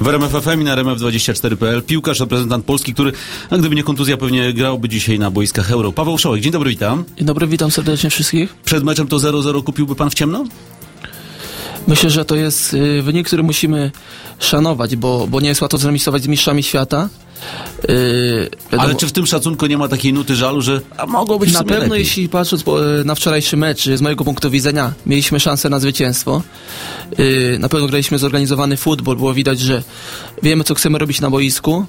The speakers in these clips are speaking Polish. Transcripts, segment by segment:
W RMF FM i na RMF24.pl piłkarz, reprezentant Polski, który, a gdyby nie kontuzja, pewnie grałby dzisiaj na boiskach Euro. Paweł Szołek, dzień dobry, witam. Dzień dobry, witam serdecznie wszystkich. Przed meczem to 0-0 kupiłby pan w ciemno? Myślę, że to jest y, wynik, który musimy szanować, bo, bo nie jest łatwo zremisować z mistrzami świata. Yy, Ale czy w tym szacunku nie ma takiej nuty żalu, że a mogło być Na pewno lepiej. jeśli patrząc po, y, na wczorajszy mecz, z mojego punktu widzenia mieliśmy szansę na zwycięstwo. Yy, na pewno graliśmy zorganizowany futbol, było widać, że wiemy co chcemy robić na boisku.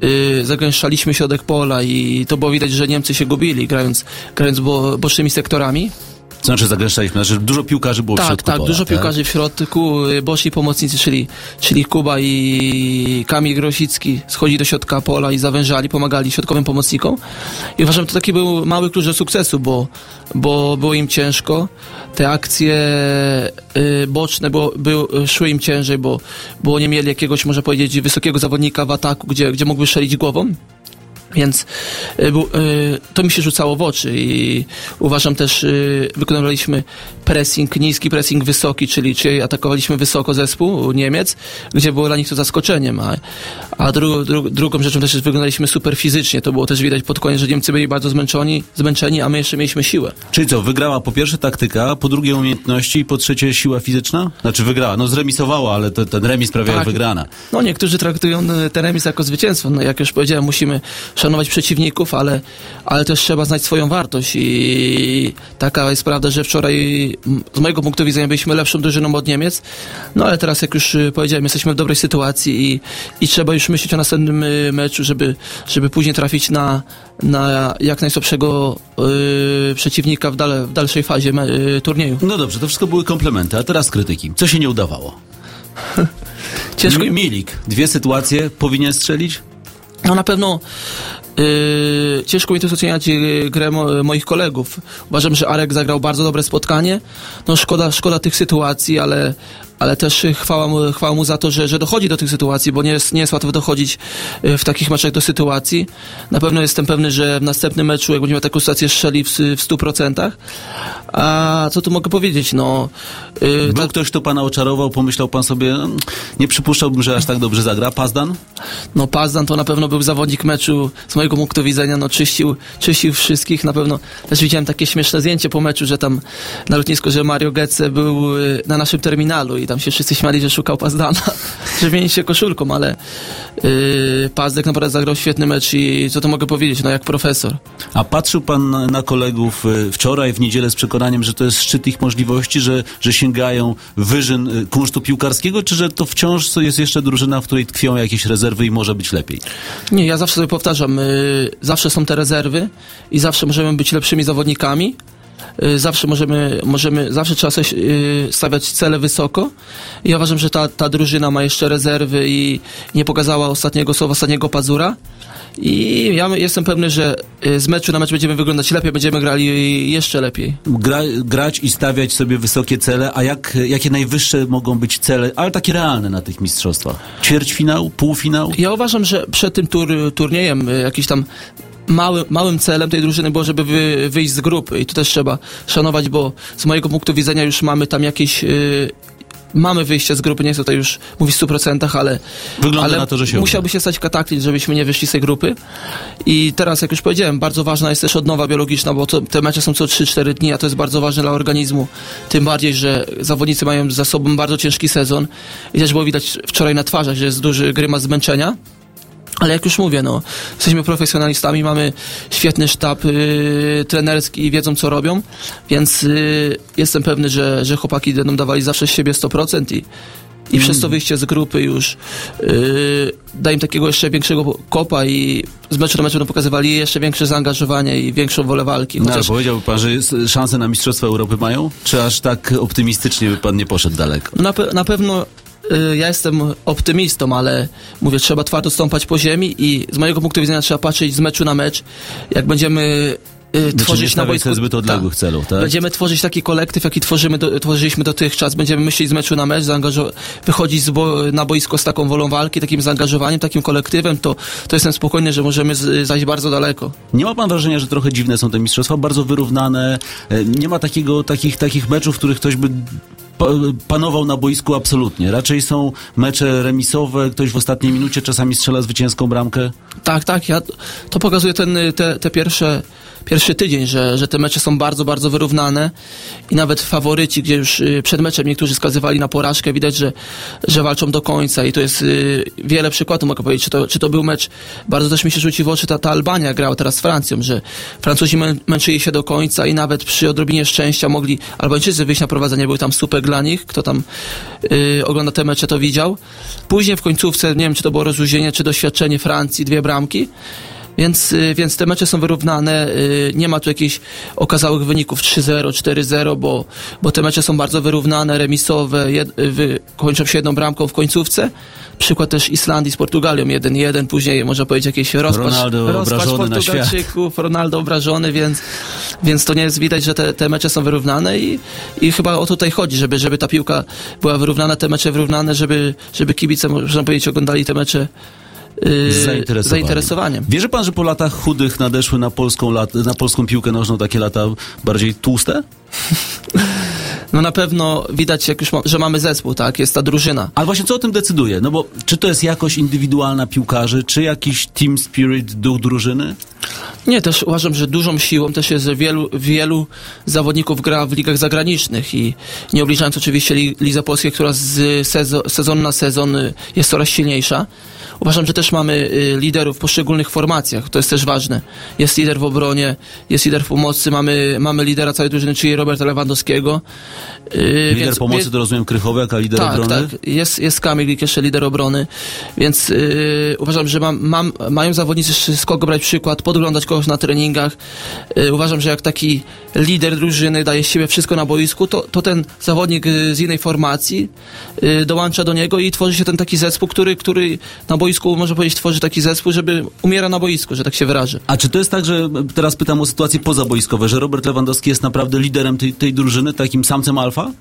Yy, zagęszczaliśmy środek pola i to było widać, że Niemcy się gubili grając, grając bo, bocznymi sektorami. Znaczy zagęszczaliśmy, znaczy dużo piłkarzy było tak, w środku Tak, pola, dużo tak? piłkarzy w środku, y, boczni pomocnicy, czyli, czyli Kuba i Kamil Grosicki schodzi do środka pola i zawężali, pomagali środkowym pomocnikom. I uważam, że to taki był mały klucz do sukcesu, bo, bo było im ciężko. Te akcje y, boczne było, był, szły im ciężej, bo, bo nie mieli jakiegoś, można powiedzieć, wysokiego zawodnika w ataku, gdzie, gdzie mógłby szelić głową. Więc y, y, to mi się rzucało w oczy i uważam też, y, wykonywaliśmy pressing, niski pressing wysoki, czyli, czyli atakowaliśmy wysoko zespół Niemiec, gdzie było dla nich to zaskoczeniem, a, a dru, dru, drugą rzeczą też wyglądaliśmy super fizycznie, to było też widać pod koniec, że Niemcy byli bardzo zmęczeni, zmęczeni, a my jeszcze mieliśmy siłę. Czyli co, wygrała po pierwsze taktyka, po drugie umiejętności i po trzecie siła fizyczna? Znaczy wygrała, no zremisowała, ale to, ten remis prawie Tak. jak wygrana. No niektórzy traktują ten remis jako zwycięstwo, no jak już powiedziałem, musimy szanować przeciwników, ale, ale też trzeba znać swoją wartość i taka jest prawda, że wczoraj z mojego punktu widzenia byliśmy lepszą drużyną od Niemiec, no ale teraz jak już y, powiedziałem, jesteśmy w dobrej sytuacji i, i trzeba już myśleć o następnym y, meczu, żeby, żeby później trafić na, na jak najsłabszego y, przeciwnika w, dale, w dalszej fazie me, y, turnieju. No dobrze, to wszystko były komplementy, a teraz krytyki. Co się nie udawało? Ciężko Mi- Milik, dwie sytuacje, powinien strzelić? No na pewno yy, ciężko mi to oceniać yy, grę mo, moich kolegów. Uważam, że Arek zagrał bardzo dobre spotkanie. No szkoda, szkoda tych sytuacji, ale, ale też yy, chwała mu, chwała mu za to, że, że dochodzi do tych sytuacji, bo nie jest, nie jest łatwo dochodzić yy, w takich meczach do sytuacji. Na pewno jestem pewny, że w następnym meczu, jak będziemy taką sytuację strzeli w, w 100%. A co tu mogę powiedzieć? No, yy, Był tak- ktoś, kto pana oczarował, pomyślał pan sobie, "Mm, nie przypuszczałbym, że aż tak dobrze zagra. Pazdan? No Pazdan to na pewno był zawodnik meczu, z mojego punktu widzenia, no czyścił, czyścił wszystkich, na pewno też widziałem takie śmieszne zdjęcie po meczu, że tam na lotnisku, że Mario Götze był y, na naszym terminalu i tam się wszyscy śmiali, że szukał Pazdana, że mieni się koszulką, ale yy, Pazdek naprawdę zagrał świetny mecz i co to mogę powiedzieć, no jak profesor. A patrzył pan na- kolegów y, wczoraj, w niedzielę z przekonaniem, że to jest szczyt ich możliwości, że, że sięgają wyżyn y, kunsztu piłkarskiego, czy że to wciąż jest jeszcze drużyna, w której tkwią jakieś rezerwy i może być lepiej? Nie, ja zawsze sobie powtarzam, y, zawsze są te rezerwy i zawsze możemy być lepszymi zawodnikami. Y, Zawsze możemy, możemy, zawsze trzeba sobie y, stawiać cele wysoko. I ja uważam, że ta, ta drużyna ma jeszcze rezerwy i nie pokazała ostatniego słowa, ostatniego pazura. I ja jestem pewny, że y, z meczu na mecz będziemy wyglądać lepiej, będziemy grali jeszcze lepiej. Gra, grać i stawiać sobie wysokie cele, a jak, jakie najwyższe mogą być cele, ale takie realne na tych mistrzostwach? Ćwierćfinał, półfinał? Ja uważam, że przed tym tur, turniejem jakiś tam mały, małym celem tej drużyny było, żeby wy, wyjść z grupy i to też trzeba szanować, bo z mojego punktu widzenia już mamy tam jakieś... y, Mamy wyjście z grupy, nie chcę tutaj już mówić w 100%, ale, Wygląda ale na to, że się musiałby się stać kataklizm, żebyśmy nie wyszli z tej grupy. I teraz, jak już powiedziałem, bardzo ważna jest też odnowa biologiczna, bo to, te mecze są co 3-4 dni, a to jest bardzo ważne dla organizmu. Tym bardziej, że zawodnicy mają za sobą bardzo ciężki sezon i też było widać wczoraj na twarzach, że jest duży grymas zmęczenia. Ale jak już mówię, no, jesteśmy profesjonalistami, mamy świetny sztab y, trenerski i wiedzą, co robią, więc y, jestem pewny, że, że chłopaki będą dawali zawsze z siebie 100% i, i przez to wyjście z grupy już y, da im takiego jeszcze większego kopa i z meczu do meczu będą pokazywali jeszcze większe zaangażowanie i większą wolę walki. No, ale Chociaż powiedziałby pan, że szanse na Mistrzostwa Europy mają? Czy aż tak optymistycznie by pan nie poszedł daleko? na, pe- na pewno ja jestem optymistą, ale mówię, trzeba twardo stąpać po ziemi i z mojego punktu widzenia trzeba patrzeć z meczu na mecz. Jak będziemy y, tworzyć na boisku... zbyt odległych tak. celów, tak? Będziemy tworzyć taki kolektyw, jaki tworzymy do, tworzyliśmy dotychczas. Będziemy myśleć z meczu na mecz, zaangażo- wychodzić bo, na boisko z taką wolą walki, takim zaangażowaniem, takim kolektywem, to, to jestem spokojny, że możemy z, zajść bardzo daleko. Nie ma pan wrażenia, że trochę dziwne są te mistrzostwa, bardzo wyrównane, e, nie ma takiego, takich, takich meczów, w których ktoś by panował na boisku absolutnie. Raczej są mecze remisowe, ktoś w ostatniej minucie czasami strzela zwycięską bramkę. Tak, tak, ja, to pokazuje ten, te, te pierwsze, pierwszy tydzień, że, że te mecze są bardzo, bardzo wyrównane i nawet faworyci, gdzie już y, przed meczem niektórzy skazywali na porażkę, widać, że, że walczą do końca i to jest y, wiele przykładów, mogę powiedzieć, czy to, czy to był mecz, bardzo też mi się rzuci w oczy ta, ta Albania grała teraz z Francją, że Francuzi mę, męczyli się do końca i nawet przy odrobinie szczęścia mogli Albańczycy wyjść na prowadzenie, były tam super dla nich, kto tam y, ogląda te mecze to widział. Później w końcówce, nie wiem czy to było rozluźnienie, czy doświadczenie Francji, dwie bramki. Więc, y, więc te mecze są wyrównane, y, nie ma tu jakichś okazałych wyników 3-0, 4-0, bo, bo te mecze są bardzo wyrównane, remisowe, jed, wy, kończą się jedną bramką w końcówce. Przykład też Islandii z Portugalią 1-1, później można powiedzieć jakieś rozpacz, Ronaldo rozpacz. Portugalczyków, Ronaldo obrażony, więc, więc to nie jest widać, że te, te mecze są wyrównane i, i chyba o tutaj chodzi, żeby, żeby ta piłka była wyrównana, te mecze wyrównane, żeby, żeby kibice, można powiedzieć, oglądali te mecze zainteresowaniem. zainteresowaniem. Wierzy pan, że po latach chudych nadeszły na polską, lat, na polską piłkę nożną takie lata bardziej tłuste? No na pewno widać, jak już ma, że mamy zespół, tak? Jest ta drużyna. Ale właśnie co o tym decyduje? No bo czy to jest jakość indywidualna piłkarzy, czy jakiś team spirit, duch drużyny? Nie, też uważam, że dużą siłą też jest, że wielu, wielu zawodników gra w ligach zagranicznych i nie obliczając oczywiście li, Lidze Polskiej, która z sezon, sezon na sezon y, jest coraz silniejsza. Uważam, że też mamy y, liderów w poszczególnych formacjach, to jest też ważne. Jest lider w obronie, jest lider w pomocy, mamy, mamy lidera całej drużyny, czyli Roberta Lewandowskiego. Y, Lider więc- pomocy więc- to rozumiem Krychowiak, a lider tak, obrony? tak. Jest, jest Kamil Glik, jeszcze lider obrony, więc yy, uważam, że mam, mam, mają zawodnicy z kogo brać przykład, podglądać na treningach. Yy, uważam, że jak taki lider drużyny daje z siebie wszystko na boisku, to, to ten zawodnik yy, z innej formacji yy, dołącza do niego i tworzy się ten taki zespół, który, który na boisku, można powiedzieć, tworzy taki zespół, żeby umiera na boisku, że tak się wyrażę. A czy to jest tak, że teraz pytam o sytuacje pozaboiskowe, że Robert Lewandowski jest naprawdę liderem tej, tej drużyny, takim samcem alfa?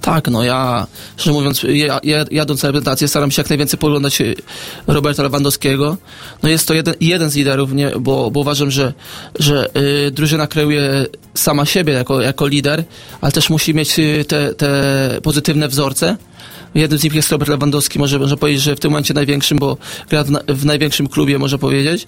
Tak, no ja, szczerze mówiąc, ja, ja, jadąc na reprezentację, staram się jak najwięcej poglądać Roberta Lewandowskiego. No jest to jeden, jeden z liderów, nie, bo, bo uważam, że, że y, drużyna kreuje sama siebie jako, jako lider, ale też musi mieć y, te, te pozytywne wzorce. Jednym z nich jest Robert Lewandowski, może można powiedzieć, że w tym momencie największym, bo gra w, w największym klubie, można powiedzieć.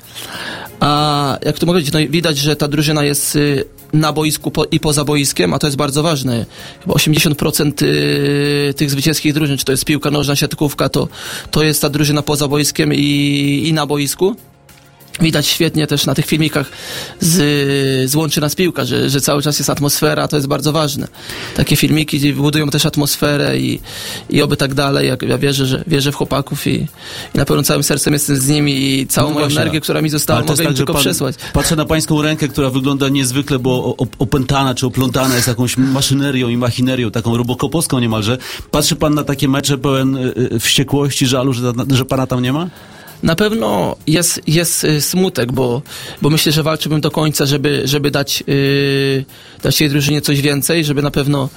A jak to mogę powiedzieć, no widać, że ta drużyna jest y, na boisku po, i poza boiskiem, a to jest bardzo ważne. Chyba 80% y, tych zwycięskich drużyn, czy to jest piłka nożna, siatkówka, to, to jest ta drużyna poza boiskiem i, i na boisku. Widać świetnie też na tych filmikach z, z Łączy Nas Piłka, że, że cały czas jest atmosfera, to jest bardzo ważne. Takie filmiki budują też atmosferę i, i oby tak dalej. Jak ja wierzę, że wierzę w chłopaków i, i na pewno całym sercem jestem z nimi i całą No moją właśnie. energię, która mi została, Ale mogę im tak, że tylko pan- przesłać. Patrzę na pańską rękę, która wygląda niezwykle, bo opętana czy oplątana jest jakąś maszynerią i machinerią, taką robokopowską niemalże. Patrzy pan na takie mecze pełen y, y, wściekłości, żalu, że, że pana tam nie ma? Na pewno jest, jest y, smutek, bo, bo myślę, że walczyłbym do końca, żeby, żeby dać, yy, dać tej drużynie coś więcej, żeby na pewno.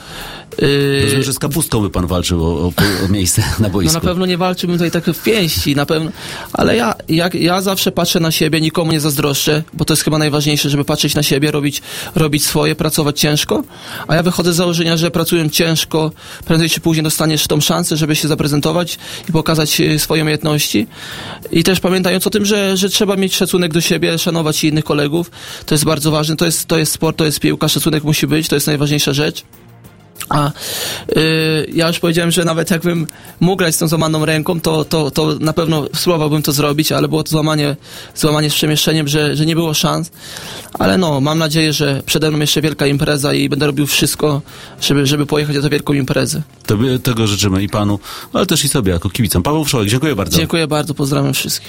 Yy, Rozumiem, że z kapustką by pan walczył o, o, o miejsce na no boisku. na pewno nie walczyłbym tutaj tak w pięści, na pewno, ale ja, ja, ja zawsze patrzę na siebie, nikomu nie zazdroszczę, bo to jest chyba najważniejsze, żeby patrzeć na siebie, robić, robić swoje, pracować ciężko, a ja wychodzę z założenia, że pracując ciężko, prędzej czy później dostaniesz tą szansę, żeby się zaprezentować i pokazać y, swoje umiejętności i też pamiętając o tym, że, że trzeba mieć szacunek do siebie, szanować innych kolegów, to jest bardzo ważne, to jest, to jest sport, to jest piłka, szacunek musi być, to jest najważniejsza rzecz. A y, ja już powiedziałem, że nawet jakbym mógł grać z tą złamaną ręką, to, to, to na pewno spróbowałbym to zrobić, ale było to złamanie, złamanie z przemieszczeniem, że, że nie było szans. Ale no, mam nadzieję, że przede mną jeszcze wielka impreza i będę robił wszystko, żeby, żeby pojechać na tę wielką imprezę. Tobie, tego życzymy i panu, ale też i sobie jako kibicom. Paweł Wszołek, dziękuję bardzo. Dziękuję bardzo, pozdrawiam wszystkich.